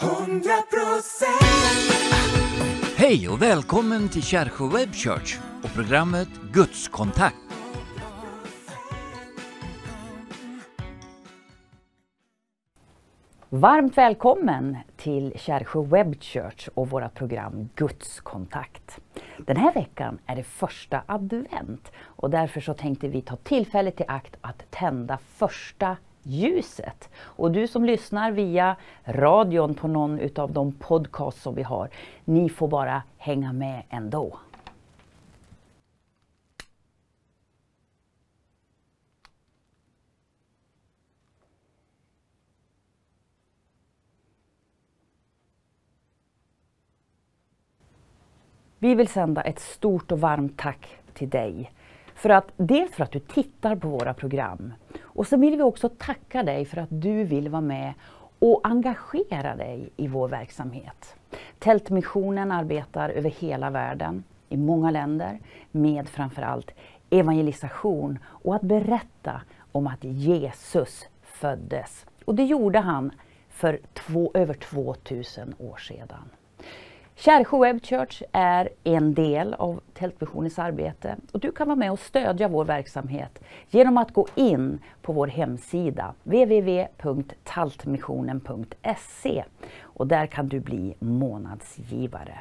100% Hej och välkommen till Kärsjö Web Church och programmet Gudskontakt. Varmt välkommen till Kärsjö Web Church och vårt program Gudskontakt. Den här veckan är det första advent och därför så tänkte vi ta tillfället i akt att tända första ljuset. Och du som lyssnar via radion på någon utav de podcasts som vi har, ni får bara hänga med ändå. Vi vill sända ett stort och varmt tack till dig. För att, dels för att du tittar på våra program och så vill vi också tacka dig för att du vill vara med och engagera dig i vår verksamhet. Tältmissionen arbetar över hela världen, i många länder, med framförallt evangelisation och att berätta om att Jesus föddes. Och det gjorde han för två, över 2000 år sedan. Kärsjö Web Church är en del av Tältmissionens arbete och du kan vara med och stödja vår verksamhet genom att gå in på vår hemsida www.taltmissionen.se och där kan du bli månadsgivare.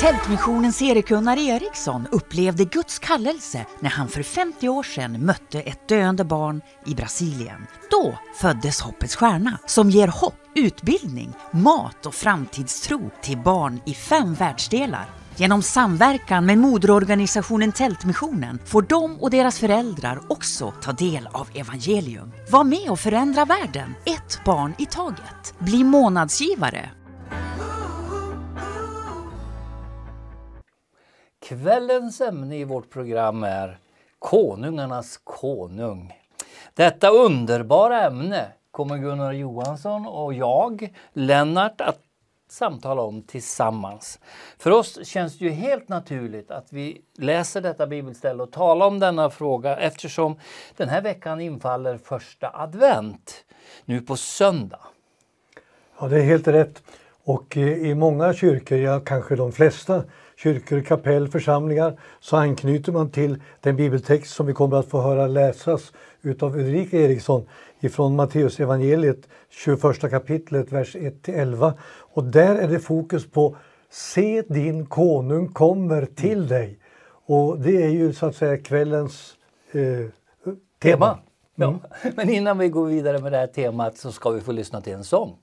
Tältmissionens seriekunnar Eriksson upplevde Guds kallelse när han för 50 år sedan mötte ett döende barn i Brasilien. Då föddes Hoppets Stjärna som ger hopp, utbildning, mat och framtidstro till barn i fem världsdelar. Genom samverkan med moderorganisationen Tältmissionen får de och deras föräldrar också ta del av evangelium. Var med och förändra världen, ett barn i taget. Bli månadsgivare Kvällens ämne i vårt program är Konungarnas konung. Detta underbara ämne kommer Gunnar Johansson och jag, Lennart, att samtala om tillsammans. För oss känns det ju helt naturligt att vi läser detta bibelställe och talar om denna fråga eftersom den här veckan infaller första advent, nu på söndag. Ja, det är helt rätt. Och eh, i många kyrkor, ja kanske de flesta kyrkor, kapell, församlingar så anknyter man till den bibeltext som vi kommer att få höra läsas utav Ulrika Eriksson ifrån Matteus evangeliet 21 kapitlet, vers 1-11. Och där är det fokus på Se din konung kommer till mm. dig. Och det är ju så att säga kvällens eh, tema. Mm. Ja. Men innan vi går vidare med det här temat så ska vi få lyssna till en sång.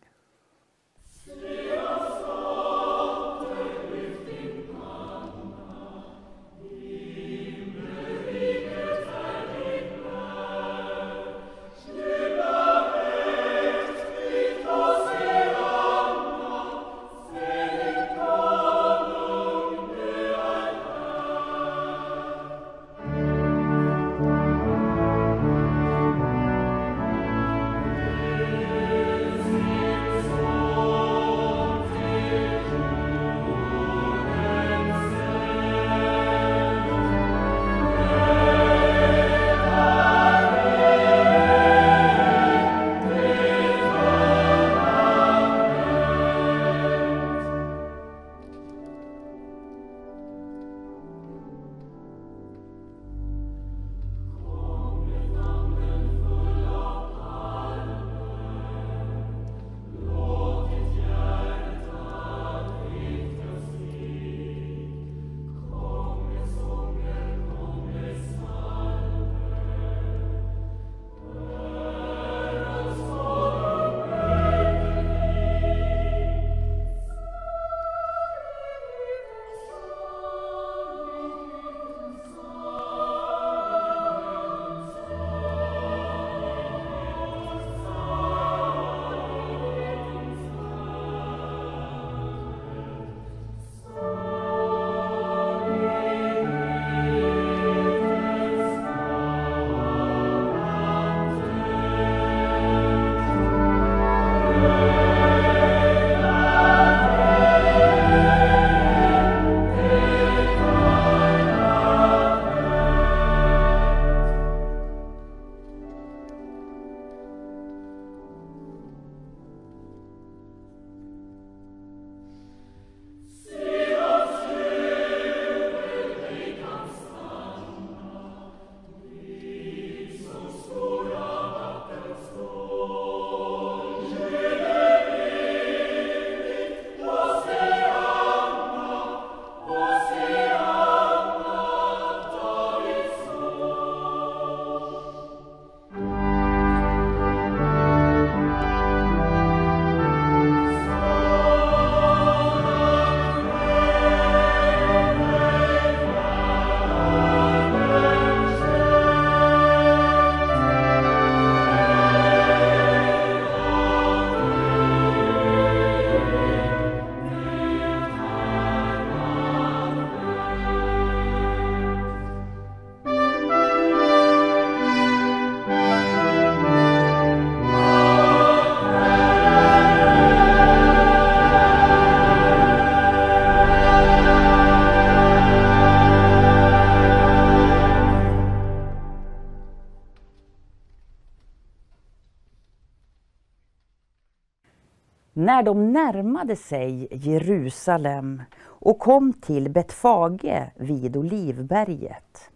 När de närmade sig Jerusalem och kom till Betfage vid Olivberget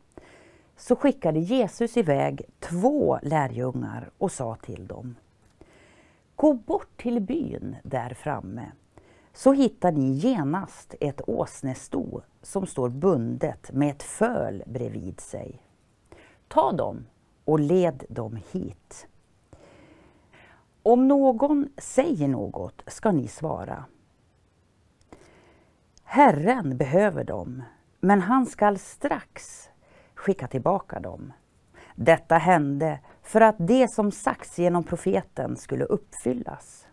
så skickade Jesus iväg två lärjungar och sa till dem Gå bort till byn där framme så hittar ni genast ett åsnesto som står bundet med ett föl bredvid sig. Ta dem och led dem hit. Om någon säger något ska ni svara. Herren behöver dem, men han skall strax skicka tillbaka dem. Detta hände för att det som sagts genom profeten skulle uppfyllas.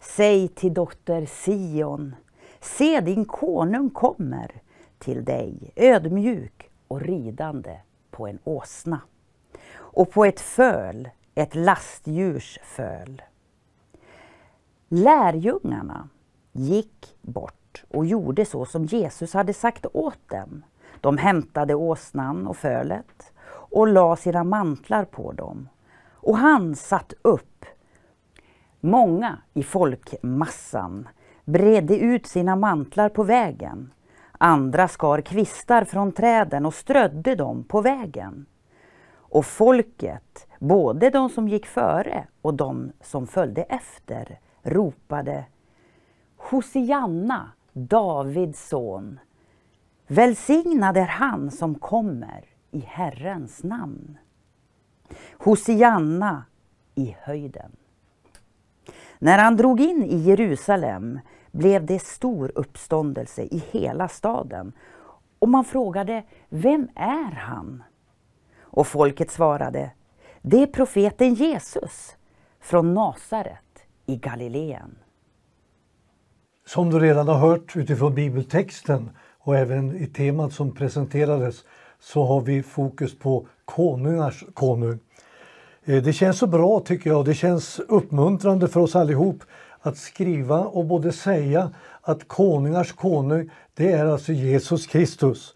Säg till dotter Sion, se din konung kommer till dig, ödmjuk och ridande på en åsna och på ett föl, ett lastdjurs föl. Lärjungarna gick bort och gjorde så som Jesus hade sagt åt dem. De hämtade åsnan och fölet och la sina mantlar på dem. Och han satt upp. Många i folkmassan bredde ut sina mantlar på vägen. Andra skar kvistar från träden och strödde dem på vägen. Och folket, både de som gick före och de som följde efter, ropade Hosianna, Davids son. Välsignad är han som kommer i Herrens namn. Hosianna i höjden. När han drog in i Jerusalem blev det stor uppståndelse i hela staden och man frågade, vem är han? Och folket svarade, det är profeten Jesus från Nasaret i Galileen. Som du redan har hört utifrån bibeltexten och även i temat som presenterades så har vi fokus på konungars konung. Eh, det känns så bra tycker jag, det känns uppmuntrande för oss allihop att skriva och både säga att konungars konung, det är alltså Jesus Kristus.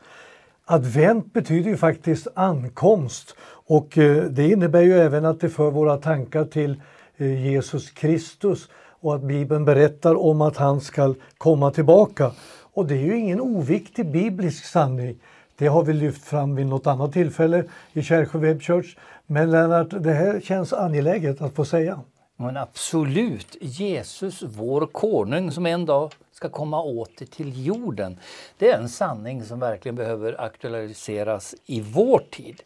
Advent betyder ju faktiskt ankomst och eh, det innebär ju även att det för våra tankar till eh, Jesus Kristus och att Bibeln berättar om att han ska komma tillbaka. Och det är ju ingen oviktig biblisk sanning. Det har vi lyft fram vid något annat tillfälle i Kärsjö Web Church. Men Lennart, det här känns angeläget att få säga. Men absolut, Jesus, vår konung som en dag ska komma åter till jorden. Det är en sanning som verkligen behöver aktualiseras i vår tid.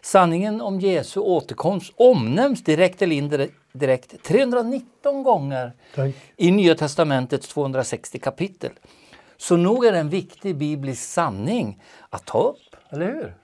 Sanningen om Jesu återkomst omnämns direkt eller indirekt 319 gånger Tack. i Nya testamentets 260 kapitel. Så nog är det en viktig biblisk sanning att ta upp, eller hur?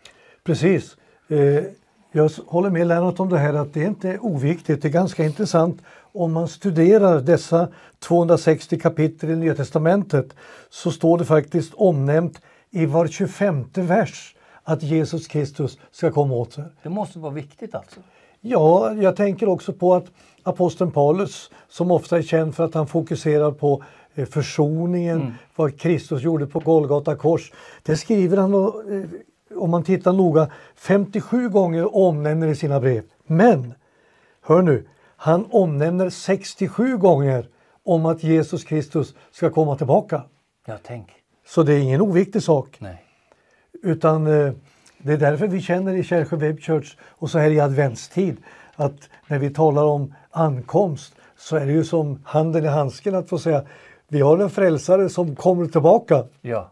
Precis. Eh, jag håller med Lennart om det här att det är inte oviktigt, det är ganska intressant om man studerar dessa 260 kapitel i Nya Testamentet så står det faktiskt omnämnt i var 25 vers att Jesus Kristus ska komma åter. Det måste vara viktigt alltså? Ja, jag tänker också på att aposteln Paulus, som ofta är känd för att han fokuserar på eh, försoningen, mm. vad Kristus gjorde på Golgata kors. Det skriver han, eh, om man tittar noga, 57 gånger omnämner i sina brev. Men, hör nu, han omnämner 67 gånger om att Jesus Kristus ska komma tillbaka. Ja, tänk. Så det är ingen oviktig sak. Nej. Utan eh, det är därför vi känner i Kärsjö Web Church och så här i adventstid att när vi talar om ankomst så är det ju som handen i handsken att få säga vi har en frälsare som kommer tillbaka. Ja,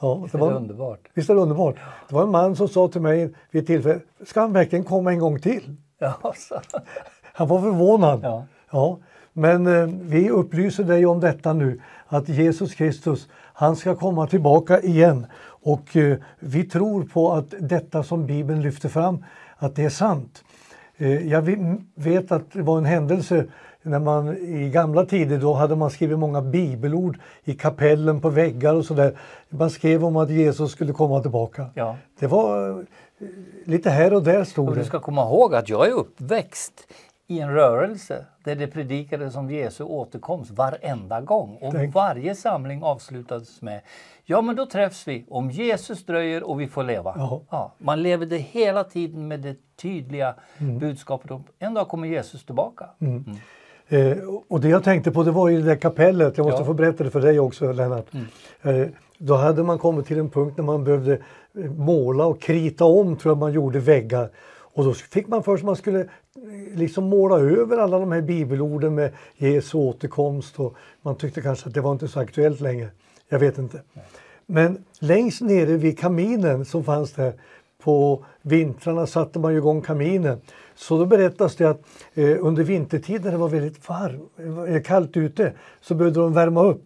ja visst det är var, det underbart. Visst är det underbart. Det var en man som sa till mig vid ett tillfälle, ska han verkligen komma en gång till? Ja, så. Han var förvånad. Ja. Ja, men eh, vi upplyser dig om detta nu, att Jesus Kristus, han ska komma tillbaka igen. Och eh, vi tror på att detta som Bibeln lyfter fram, att det är sant. Eh, jag vet att det var en händelse när man i gamla tider då hade man skrivit många bibelord i kapellen på väggar och sådär. Man skrev om att Jesus skulle komma tillbaka. Ja. Det var eh, lite här och där stod Och det. du ska komma ihåg att jag är uppväxt i en rörelse där det predikades om Jesu återkomst varenda gång. Och Tänk. varje samling avslutades med Ja men då träffs vi om Jesus dröjer och vi får leva. Ja. Ja, man levde hela tiden med det tydliga budskapet om en dag kommer Jesus tillbaka. Mm. Eh, och det jag tänkte på det var ju det där kapellet, jag måste Ja. få berätta det för dig också Lennart. Eh, då hade man kommit till en punkt när man behövde eh, måla och krita om tror jag man gjorde väggar. Och då fick man först man skulle eh, liksom måla över alla de här bibelorden med Jesu återkomst och man tyckte kanske att det var inte så aktuellt längre. Jag vet inte. Men längst nere vid kaminen som fanns där på vintrarna satte man igång kaminen. Så då berättas det att eh, under vintertid när det var väldigt varmt, eh, kallt ute så behövde de värma upp.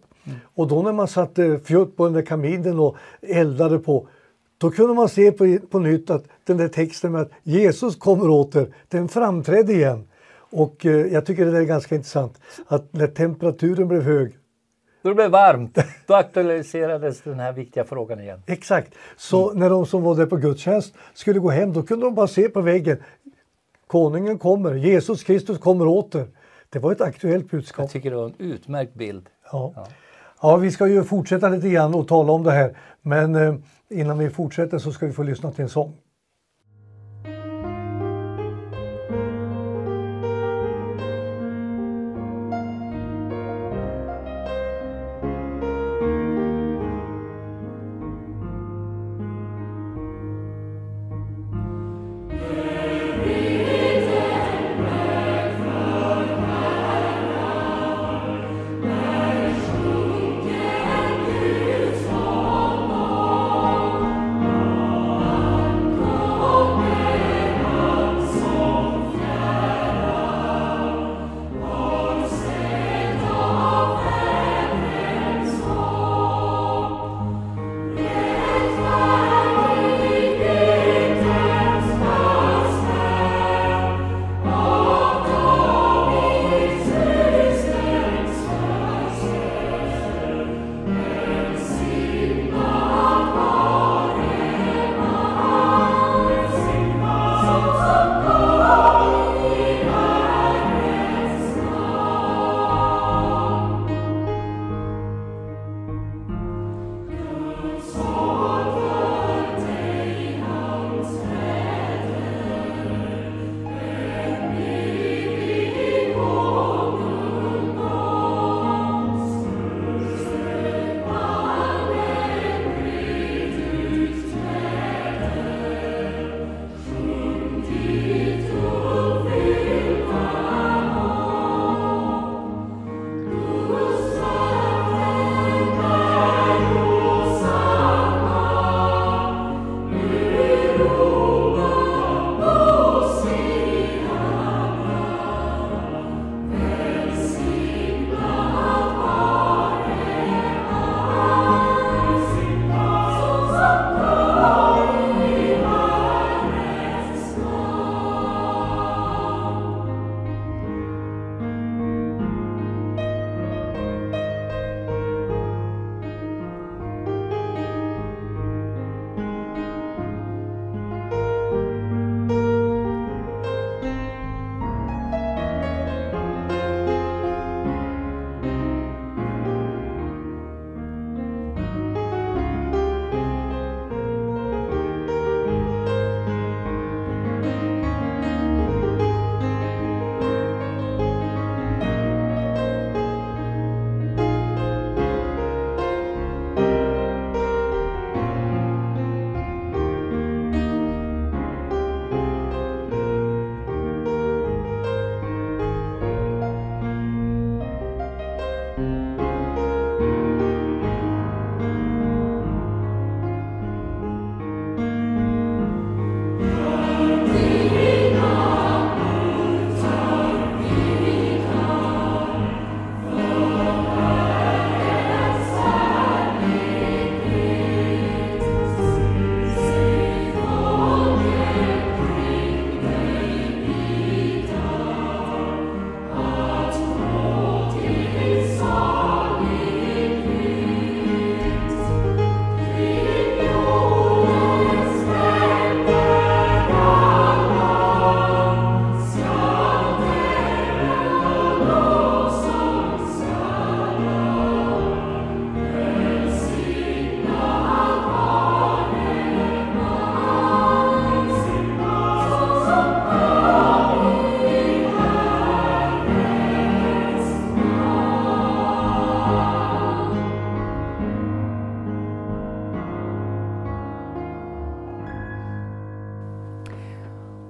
Och då när man satte fjutt på den där kaminen och eldade på då kunde man se på, på nytt att den där texten med att Jesus kommer åter, den framträdde igen. Och eh, jag tycker det är ganska intressant att när temperaturen blev hög Då det blev varmt, då aktualiserades den här viktiga frågan igen. Exakt. Så när de som var där på gudstjänst skulle gå hem, då kunde de bara se på väggen. Konungen kommer, Jesus Kristus kommer åter. Det var ett aktuellt budskap. Jag tycker det var en utmärkt bild. Ja. Ja, vi ska ju fortsätta lite grann och tala om det här. Men eh, innan vi fortsätter så ska vi få lyssna till en sång.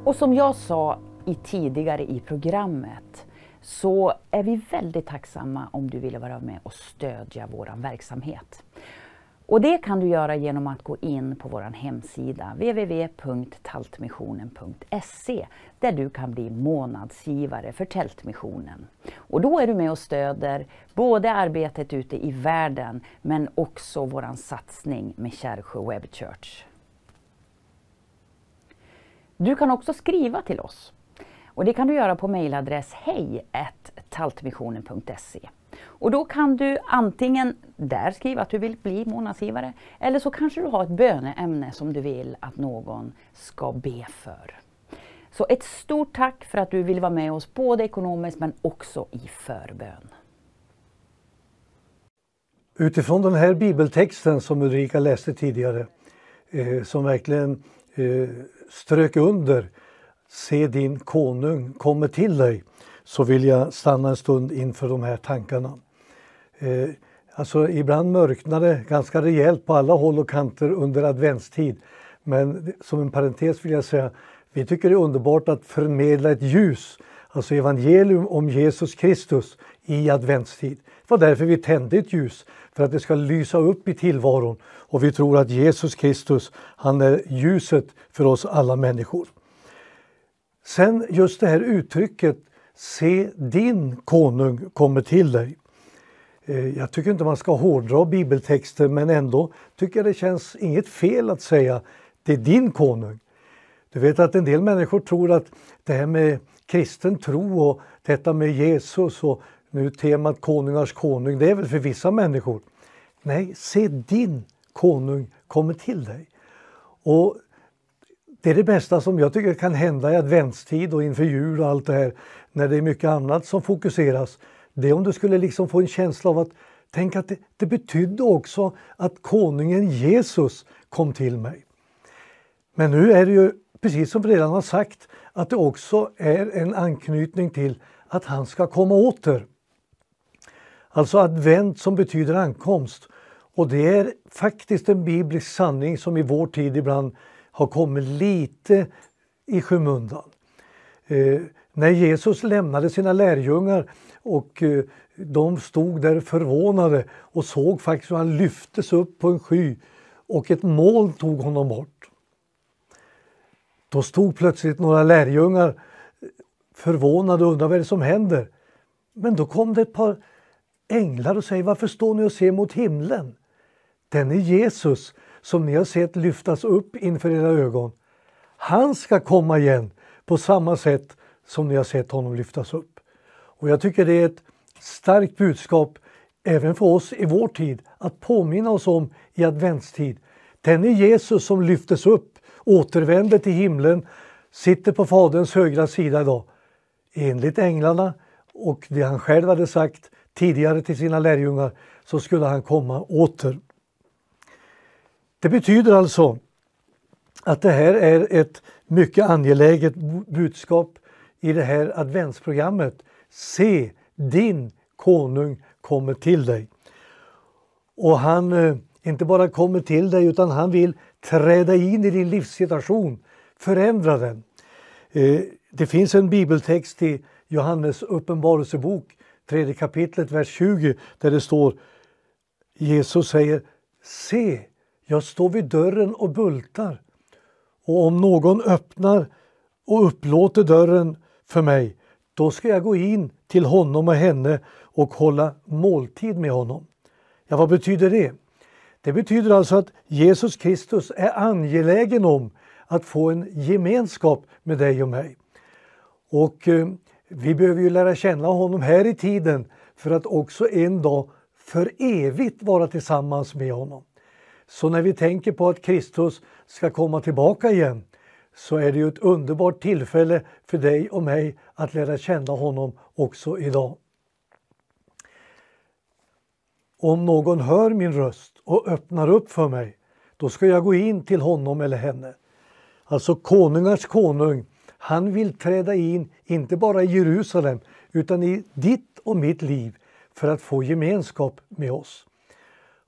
Och som jag sa i tidigare i programmet så är vi väldigt tacksamma om du vill vara med och stödja vår verksamhet. Och det kan du göra genom att gå in på vår hemsida www.taltmissionen.se där du kan bli månadsgivare för Tältmissionen. Och då är du med och stöder både arbetet ute i världen men också vår satsning med Kärrsjö Web Church. Du kan också skriva till oss. Och det kan du göra på mejladress hej taltmissionen.se. Och då kan du antingen där skriva att du vill bli månadsgivare eller så kanske du har ett böneämne som du vill att någon ska be för. Så ett stort tack för att du vill vara med oss både ekonomiskt men också i förbön. Utifrån den här bibeltexten som Ulrika läste tidigare, eh, som verkligen eh, strök under Se din konung kommer till dig, så vill jag stanna en stund inför de här tankarna. Eh, alltså ibland mörknar det ganska rejält på alla håll och kanter under adventstid. Men som en parentes vill jag säga, vi tycker det är underbart att förmedla ett ljus, alltså evangelium om Jesus Kristus i adventstid. Det var därför vi tände ett ljus, för att det ska lysa upp i tillvaron. Och vi tror att Jesus Kristus, han är ljuset för oss alla människor. Sen just det här uttrycket Se din konung kommer till dig. Eh, jag tycker inte man ska hårdra bibeltexter men ändå tycker jag det känns inget fel att säga det är din konung. Du vet att en del människor tror att det här med kristen tro och detta med Jesus och nu temat konungars konung, det är väl för vissa människor. Nej, se din konung kommer till dig. Och det är det bästa som jag tycker kan hända i adventstid och inför jul och allt det här när det är mycket annat som fokuseras. Det är om du skulle liksom få en känsla av att tänk att det, det betydde också att konungen Jesus kom till mig. Men nu är det ju precis som vi redan har sagt att det också är en anknytning till att han ska komma åter. Alltså advent som betyder ankomst. Och det är faktiskt en biblisk sanning som i vår tid ibland har kommit lite i skymundan. Eh, när Jesus lämnade sina lärjungar och eh, de stod där förvånade och såg faktiskt hur han lyftes upp på en sky och ett moln tog honom bort. Då stod plötsligt några lärjungar eh, förvånade och undrade vad det som händer. Men då kom det ett par änglar och säger varför står ni och ser mot himlen? Den är Jesus som ni har sett lyftas upp inför era ögon. Han ska komma igen på samma sätt som ni har sett honom lyftas upp. Och jag tycker det är ett starkt budskap även för oss i vår tid att påminna oss om i adventstid. Den är Jesus som lyftes upp, återvände till himlen, sitter på Faderns högra sida idag. Enligt änglarna och det han själv hade sagt tidigare till sina lärjungar så skulle han komma åter. Det betyder alltså att det här är ett mycket angeläget budskap i det här adventsprogrammet. Se, din konung kommer till dig. Och han eh, inte bara kommer till dig utan han vill träda in i din livssituation, förändra den. Eh, det finns en bibeltext i Johannes uppenbarelsebok, tredje kapitlet, vers 20, där det står Jesus säger Se, jag står vid dörren och bultar. Och om någon öppnar och upplåter dörren för mig, då ska jag gå in till honom och henne och hålla måltid med honom. Ja, vad betyder det? Det betyder alltså att Jesus Kristus är angelägen om att få en gemenskap med dig och mig. Och eh, vi behöver ju lära känna honom här i tiden för att också en dag för evigt vara tillsammans med honom. Så när vi tänker på att Kristus ska komma tillbaka igen så är det ju ett underbart tillfälle för dig och mig att lära känna honom också idag. Om någon hör min röst och öppnar upp för mig, då ska jag gå in till honom eller henne. Alltså konungars konung, han vill träda in, inte bara i Jerusalem, utan i ditt och mitt liv för att få gemenskap med oss.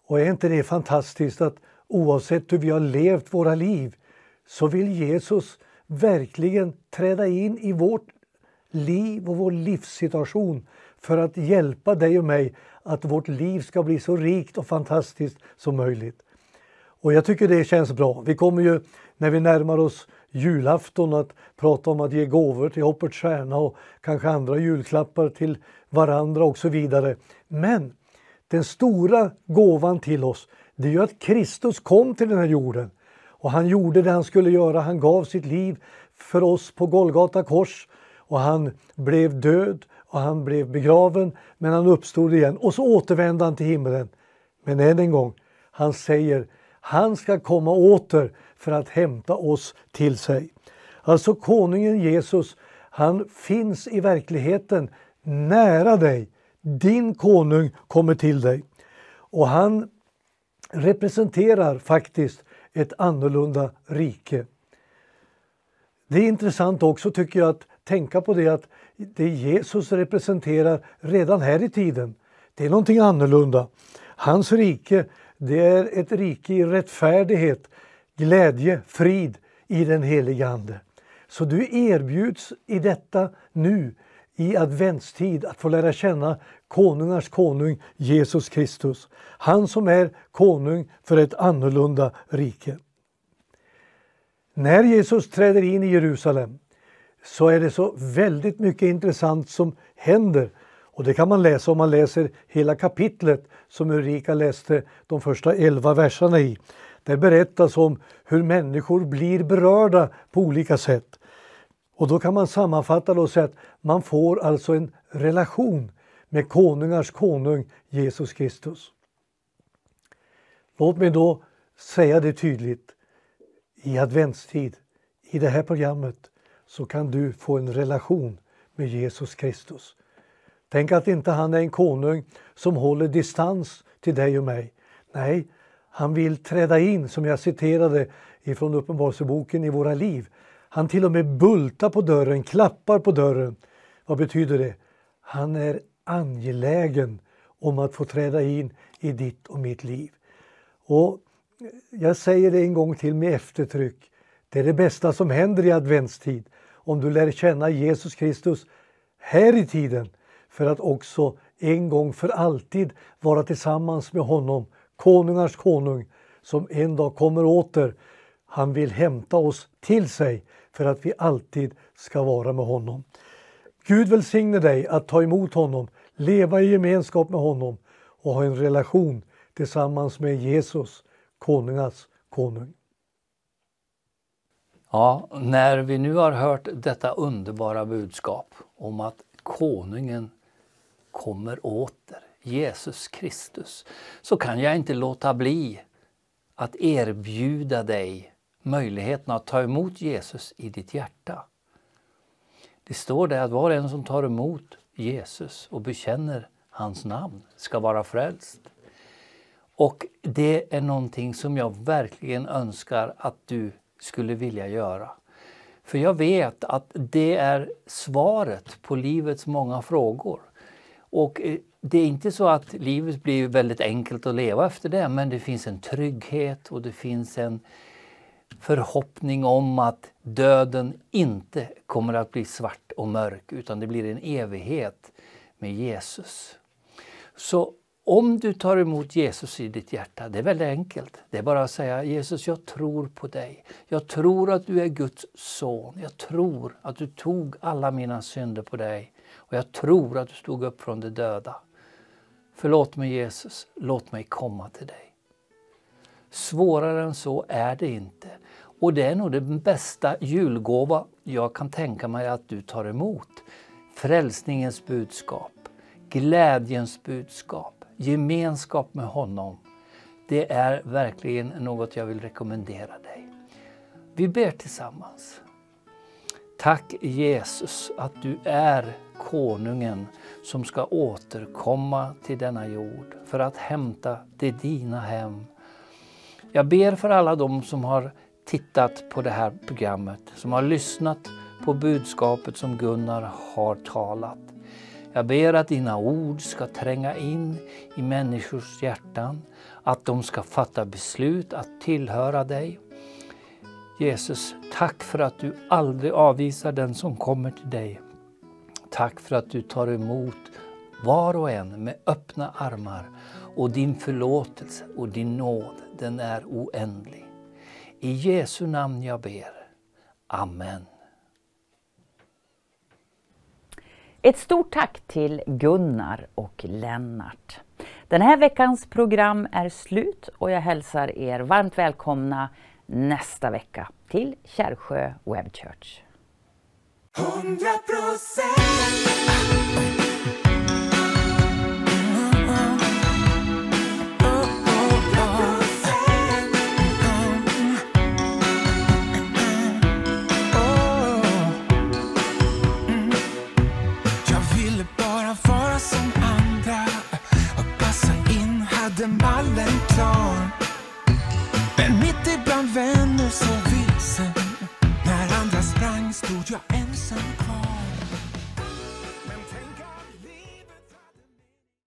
Och är inte det fantastiskt att oavsett hur vi har levt våra liv så vill Jesus verkligen träda in i vårt liv och vår livssituation för att hjälpa dig och mig att vårt liv ska bli så rikt och fantastiskt som möjligt. Och jag tycker det känns bra. Vi kommer ju när vi närmar oss julafton att prata om att ge gåvor till Hoppets Stjärna och kanske andra julklappar till varandra och så vidare. Men den stora gåvan till oss det är ju att Kristus kom till den här jorden och han gjorde det han skulle göra. Han gav sitt liv för oss på Golgata kors och han blev död och han blev begraven men han uppstod igen och så återvände han till himlen. Men än en gång, han säger han ska komma åter för att hämta oss till sig. Alltså konungen Jesus, han finns i verkligheten nära dig. Din konung kommer till dig. Och han representerar faktiskt ett annorlunda rike. Det är intressant också tycker jag att tänka på det att det Jesus representerar redan här i tiden, det är någonting annorlunda. Hans rike, det är ett rike i rättfärdighet, glädje, frid i den helige Ande. Så du erbjuds i detta nu, i adventstid, att få lära känna konungars konung Jesus Kristus. Han som är konung för ett annorlunda rike. När Jesus träder in i Jerusalem så är det så väldigt mycket intressant som händer. Och det kan man läsa om man läser hela kapitlet som Ulrika läste de första elva verserna i. Där berättas om hur människor blir berörda på olika sätt. Och då kan man sammanfatta det och säga att man får alltså en relation med konungars konung Jesus Kristus. Låt mig då säga det tydligt. I adventstid, i det här programmet, så kan du få en relation med Jesus Kristus. Tänk att inte han är en konung som håller distans till dig och mig. Nej, han vill träda in, som jag citerade ifrån Uppenbarelseboken, i våra liv. Han till och med bultar på dörren, klappar på dörren. Vad betyder det? Han är angelägen om att få träda in i ditt och mitt liv. Och jag säger det en gång till med eftertryck. Det är det bästa som händer i adventstid om du lär känna Jesus Kristus här i tiden för att också en gång för alltid vara tillsammans med honom, konungars konung, som en dag kommer åter. Han vill hämta oss till sig för att vi alltid ska vara med honom. Gud välsigne dig att ta emot honom, leva i gemenskap med honom och ha en relation tillsammans med Jesus, konungas konung. Ja, när vi nu har hört detta underbara budskap om att konungen kommer åter, Jesus Kristus, så kan jag inte låta bli att erbjuda dig möjligheten att ta emot Jesus i ditt hjärta. Det står där att var och en som tar emot Jesus och bekänner hans namn ska vara frälst. Och det är någonting som jag verkligen önskar att du skulle vilja göra. För jag vet att det är svaret på livets många frågor. Och eh, det är inte så att livet blir väldigt enkelt att leva efter det, men det finns en trygghet och det finns en förhoppning om att döden inte kommer att bli svart och mörk, utan det blir en evighet med Jesus. Så om du tar emot Jesus i ditt hjärta, det är väldigt enkelt. Det är bara att säga Jesus, jag tror på dig. Jag tror att du är Guds son. Jag tror att du tog alla mina synder på dig. Och jag tror att du stod upp från de döda. Förlåt mig Jesus, låt mig komma till dig. Svårare än så är det inte. Och det är nog den bästa julgåva jag kan tänka mig att du tar emot. Frälsningens budskap, glädjens budskap gemenskap med honom, det är verkligen något jag vill rekommendera dig. Vi ber tillsammans. Tack Jesus att du är konungen som ska återkomma till denna jord för att hämta det dina hem. Jag ber för alla de som har tittat på det här programmet, som har lyssnat på budskapet som Gunnar har talat. Jag ber att dina ord ska tränga in i människors hjärtan, att de ska fatta beslut att tillhöra dig. Jesus, tack för att du aldrig avvisar den som kommer till dig. Tack för att du tar emot var och en med öppna armar och din förlåtelse och din nåd, den är oändlig. I Jesu namn jag ber. Amen. Ett stort tack till Gunnar och Lennart. Den här veckans program är slut och jag hälsar er varmt välkomna nästa vecka till Kärrsjö Web Church. 100% Jag ville bara bland vänner så vilsen. När andra sprang stod jag ensam